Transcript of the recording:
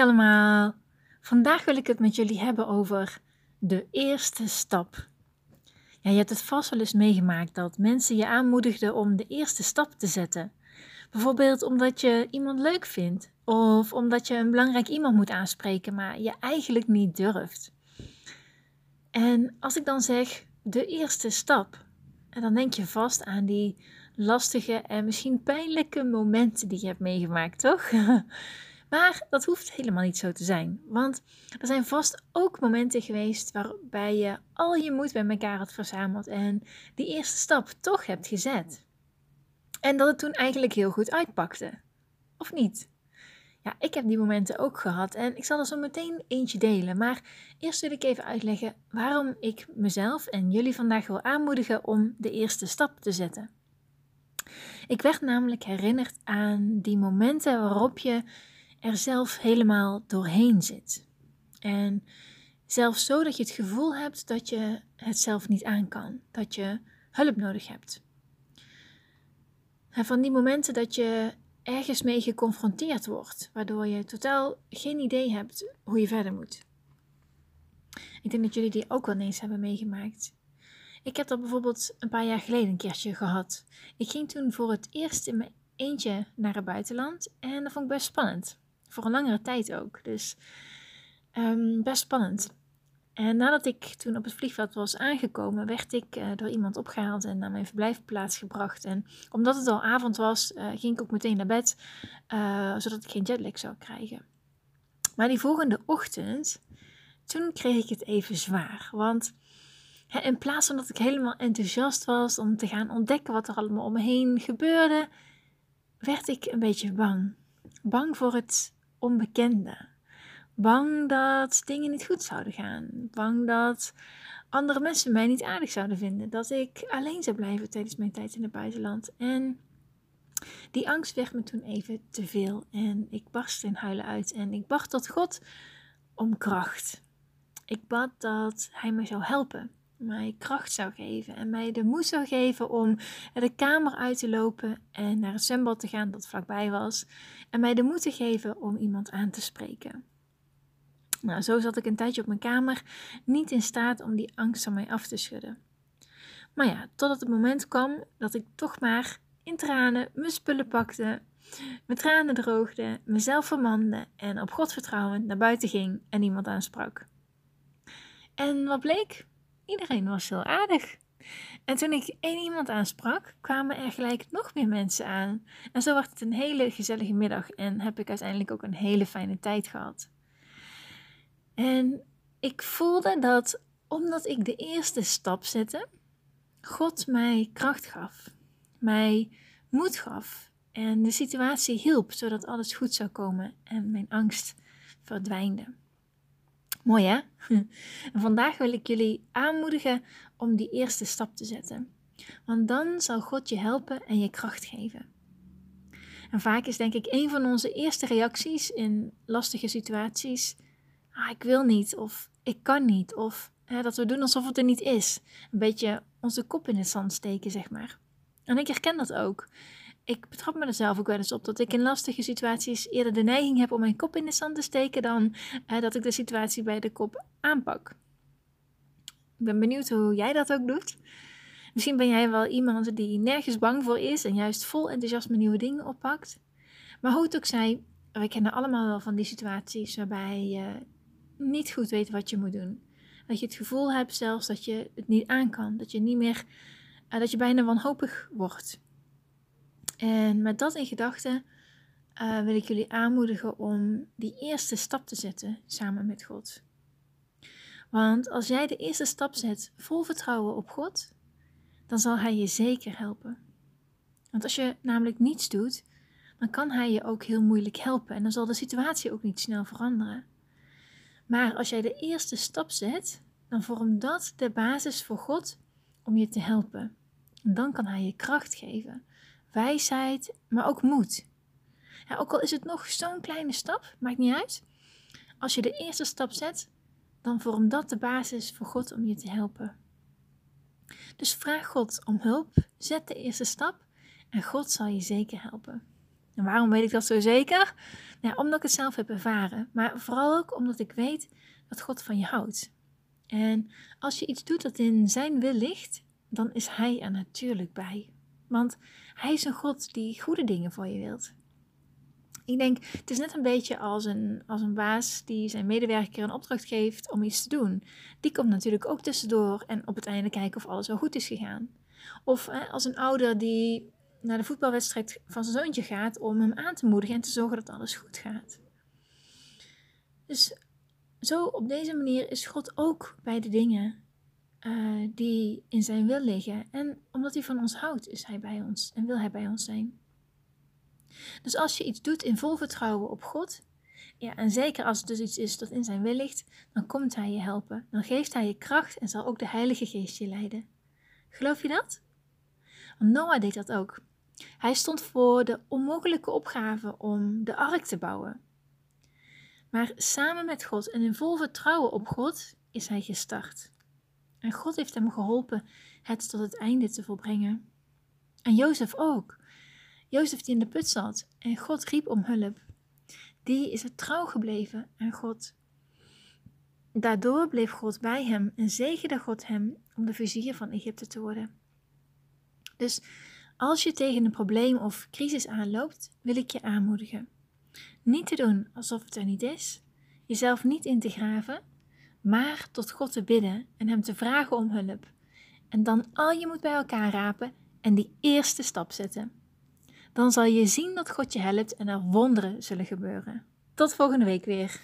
Allemaal! Vandaag wil ik het met jullie hebben over de eerste stap. Ja, je hebt het vast wel eens meegemaakt dat mensen je aanmoedigden om de eerste stap te zetten. Bijvoorbeeld omdat je iemand leuk vindt of omdat je een belangrijk iemand moet aanspreken, maar je eigenlijk niet durft. En als ik dan zeg de eerste stap, dan denk je vast aan die lastige en misschien pijnlijke momenten die je hebt meegemaakt, toch? Maar dat hoeft helemaal niet zo te zijn. Want er zijn vast ook momenten geweest waarbij je al je moed bij elkaar had verzameld en die eerste stap toch hebt gezet. En dat het toen eigenlijk heel goed uitpakte. Of niet? Ja, ik heb die momenten ook gehad en ik zal er zo meteen eentje delen. Maar eerst wil ik even uitleggen waarom ik mezelf en jullie vandaag wil aanmoedigen om de eerste stap te zetten. Ik werd namelijk herinnerd aan die momenten waarop je er zelf helemaal doorheen zit. En zelfs zo dat je het gevoel hebt dat je het zelf niet aan kan, dat je hulp nodig hebt. En van die momenten dat je ergens mee geconfronteerd wordt, waardoor je totaal geen idee hebt hoe je verder moet. Ik denk dat jullie die ook wel eens hebben meegemaakt. Ik heb dat bijvoorbeeld een paar jaar geleden een keertje gehad. Ik ging toen voor het eerst in mijn eentje naar het buitenland en dat vond ik best spannend. Voor een langere tijd ook. Dus um, best spannend. En nadat ik toen op het vliegveld was aangekomen, werd ik uh, door iemand opgehaald en naar mijn verblijfplaats gebracht. En omdat het al avond was, uh, ging ik ook meteen naar bed, uh, zodat ik geen jetlag zou krijgen. Maar die volgende ochtend, toen kreeg ik het even zwaar. Want hè, in plaats van dat ik helemaal enthousiast was om te gaan ontdekken wat er allemaal om me heen gebeurde, werd ik een beetje bang. Bang voor het onbekende. Bang dat dingen niet goed zouden gaan. Bang dat andere mensen mij niet aardig zouden vinden. Dat ik alleen zou blijven tijdens mijn tijd in het buitenland. En die angst werd me toen even te veel. En ik barstte in huilen uit. En ik bad tot God om kracht. Ik bad dat Hij me zou helpen. Mij kracht zou geven. En mij de moed zou geven om de kamer uit te lopen. En naar het zwembad te gaan dat vlakbij was. En mij de moed te geven om iemand aan te spreken. Nou, zo zat ik een tijdje op mijn kamer, niet in staat om die angst van mij af te schudden. Maar ja, totdat het moment kwam dat ik toch maar in tranen mijn spullen pakte, mijn tranen droogde, mezelf vermande en op God vertrouwend naar buiten ging en iemand aansprak. En wat bleek? Iedereen was heel aardig. En toen ik één iemand aansprak, kwamen er gelijk nog meer mensen aan. En zo werd het een hele gezellige middag en heb ik uiteindelijk ook een hele fijne tijd gehad. En ik voelde dat omdat ik de eerste stap zette, God mij kracht gaf, mij moed gaf en de situatie hielp zodat alles goed zou komen en mijn angst verdwijnde. Mooi hè? En vandaag wil ik jullie aanmoedigen om die eerste stap te zetten. Want dan zal God je helpen en je kracht geven. En vaak is denk ik een van onze eerste reacties in lastige situaties: ah, ik wil niet, of ik kan niet, of hè, dat we doen alsof het er niet is. Een beetje onze kop in het zand steken, zeg maar. En ik herken dat ook ik betrap me er zelf ook wel eens op dat ik in lastige situaties eerder de neiging heb om mijn kop in de zand te steken dan eh, dat ik de situatie bij de kop aanpak. Ik ben benieuwd hoe jij dat ook doet. Misschien ben jij wel iemand die nergens bang voor is en juist vol enthousiasme nieuwe dingen oppakt. Maar hoe het ook zij, we kennen allemaal wel van die situaties waarbij je niet goed weet wat je moet doen. Dat je het gevoel hebt zelfs dat je het niet aan kan, dat je niet meer, uh, dat je bijna wanhopig wordt. En met dat in gedachten uh, wil ik jullie aanmoedigen om die eerste stap te zetten samen met God. Want als jij de eerste stap zet vol vertrouwen op God, dan zal Hij je zeker helpen. Want als je namelijk niets doet, dan kan Hij je ook heel moeilijk helpen en dan zal de situatie ook niet snel veranderen. Maar als jij de eerste stap zet, dan vormt dat de basis voor God om je te helpen. En dan kan Hij je kracht geven wijsheid, maar ook moed. Ja, ook al is het nog zo'n kleine stap, maakt niet uit. Als je de eerste stap zet, dan vormt dat de basis voor God om je te helpen. Dus vraag God om hulp, zet de eerste stap en God zal je zeker helpen. En waarom weet ik dat zo zeker? Nou, omdat ik het zelf heb ervaren, maar vooral ook omdat ik weet dat God van je houdt. En als je iets doet dat in Zijn wil ligt, dan is Hij er natuurlijk bij. Want Hij is een God die goede dingen voor je wilt. Ik denk, het is net een beetje als een, als een baas die zijn medewerker een opdracht geeft om iets te doen. Die komt natuurlijk ook tussendoor en op het einde kijken of alles wel goed is gegaan. Of als een ouder die naar de voetbalwedstrijd van zijn zoontje gaat om hem aan te moedigen en te zorgen dat alles goed gaat. Dus zo op deze manier is God ook bij de dingen uh, die in zijn wil liggen. En omdat hij van ons houdt, is hij bij ons en wil hij bij ons zijn. Dus als je iets doet in vol vertrouwen op God, ja, en zeker als het dus iets is dat in zijn wil ligt, dan komt hij je helpen. Dan geeft hij je kracht en zal ook de Heilige Geest je leiden. Geloof je dat? Want Noah deed dat ook. Hij stond voor de onmogelijke opgave om de ark te bouwen. Maar samen met God en in vol vertrouwen op God is hij gestart. En God heeft hem geholpen het tot het einde te volbrengen. En Jozef ook. Jozef die in de put zat en God riep om hulp. Die is er trouw gebleven aan God. Daardoor bleef God bij hem en zegende God hem om de vizier van Egypte te worden. Dus als je tegen een probleem of crisis aanloopt, wil ik je aanmoedigen. Niet te doen alsof het er niet is, jezelf niet in te graven, maar tot God te bidden en Hem te vragen om hulp. En dan al je moet bij elkaar rapen en die eerste stap zetten. Dan zal je zien dat God je helpt en er wonderen zullen gebeuren. Tot volgende week weer.